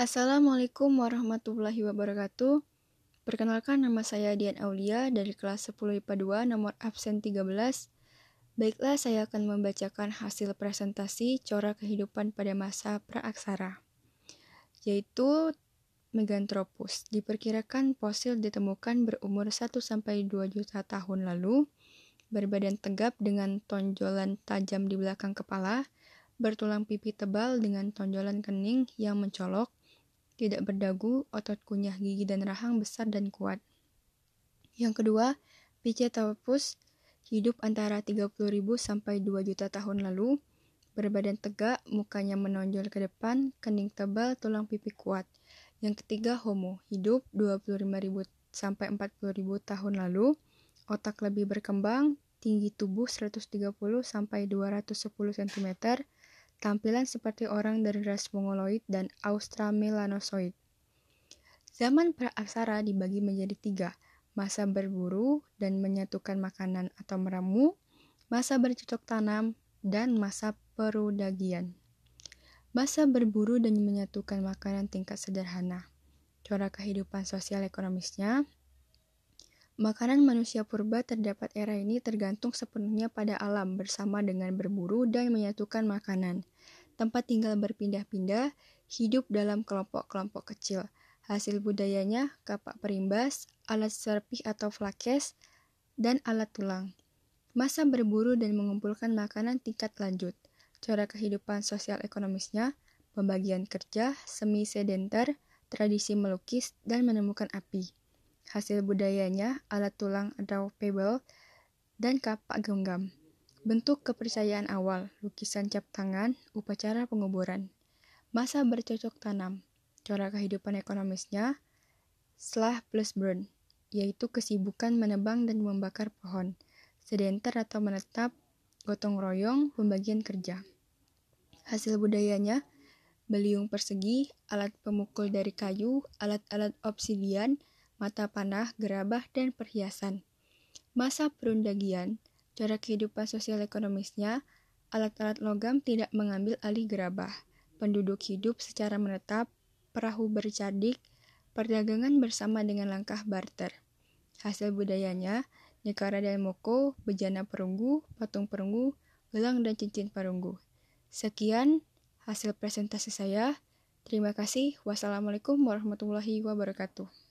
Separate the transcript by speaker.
Speaker 1: Assalamualaikum warahmatullahi wabarakatuh. Perkenalkan nama saya Dian Aulia dari kelas 10 IPA 2 nomor absen 13. Baiklah, saya akan membacakan hasil presentasi corak kehidupan pada masa praaksara, yaitu Meganthropus. Diperkirakan fosil ditemukan berumur 1-2 juta tahun lalu, berbadan tegap dengan tonjolan tajam di belakang kepala, bertulang pipi tebal dengan tonjolan kening yang mencolok, tidak berdagu, otot kunyah gigi dan rahang besar dan kuat. Yang kedua, Pichetophus hidup antara 30.000 sampai 2 juta tahun lalu, berbadan tegak, mukanya menonjol ke depan, kening tebal, tulang pipi kuat. Yang ketiga, Homo hidup 25.000 sampai 40.000 tahun lalu, otak lebih berkembang, tinggi tubuh 130 sampai 210 cm, tampilan seperti orang dari ras Mongoloid dan Australmelanosoid. Zaman praaksara dibagi menjadi tiga, masa berburu dan menyatukan makanan atau meramu, masa bercocok tanam, dan masa perudagian. Masa berburu dan menyatukan makanan tingkat sederhana. Corak kehidupan sosial ekonomisnya, Makanan manusia purba terdapat era ini tergantung sepenuhnya pada alam bersama dengan berburu dan menyatukan makanan. Tempat tinggal berpindah-pindah, hidup dalam kelompok-kelompok kecil. Hasil budayanya kapak perimbas, alat serpih atau flakes, dan alat tulang. Masa berburu dan mengumpulkan makanan tingkat lanjut. Cara kehidupan sosial ekonomisnya, pembagian kerja, semi sedenter, tradisi melukis, dan menemukan api. Hasil budayanya alat tulang atau pebble dan kapak genggam. Bentuk kepercayaan awal, lukisan cap tangan, upacara penguburan. Masa bercocok tanam, cara kehidupan ekonomisnya, slash plus burn, yaitu kesibukan menebang dan membakar pohon. Sedenter atau menetap, gotong royong, pembagian kerja. Hasil budayanya, beliung persegi, alat pemukul dari kayu, alat-alat obsidian, mata panah, gerabah, dan perhiasan. Masa perundagian, cara kehidupan sosial ekonomisnya, alat-alat logam tidak mengambil alih gerabah. Penduduk hidup secara menetap, perahu bercadik, perdagangan bersama dengan langkah barter. Hasil budayanya, Nekara dan Moko, bejana perunggu, patung perunggu, gelang dan cincin perunggu. Sekian hasil presentasi saya. Terima kasih. Wassalamualaikum warahmatullahi wabarakatuh.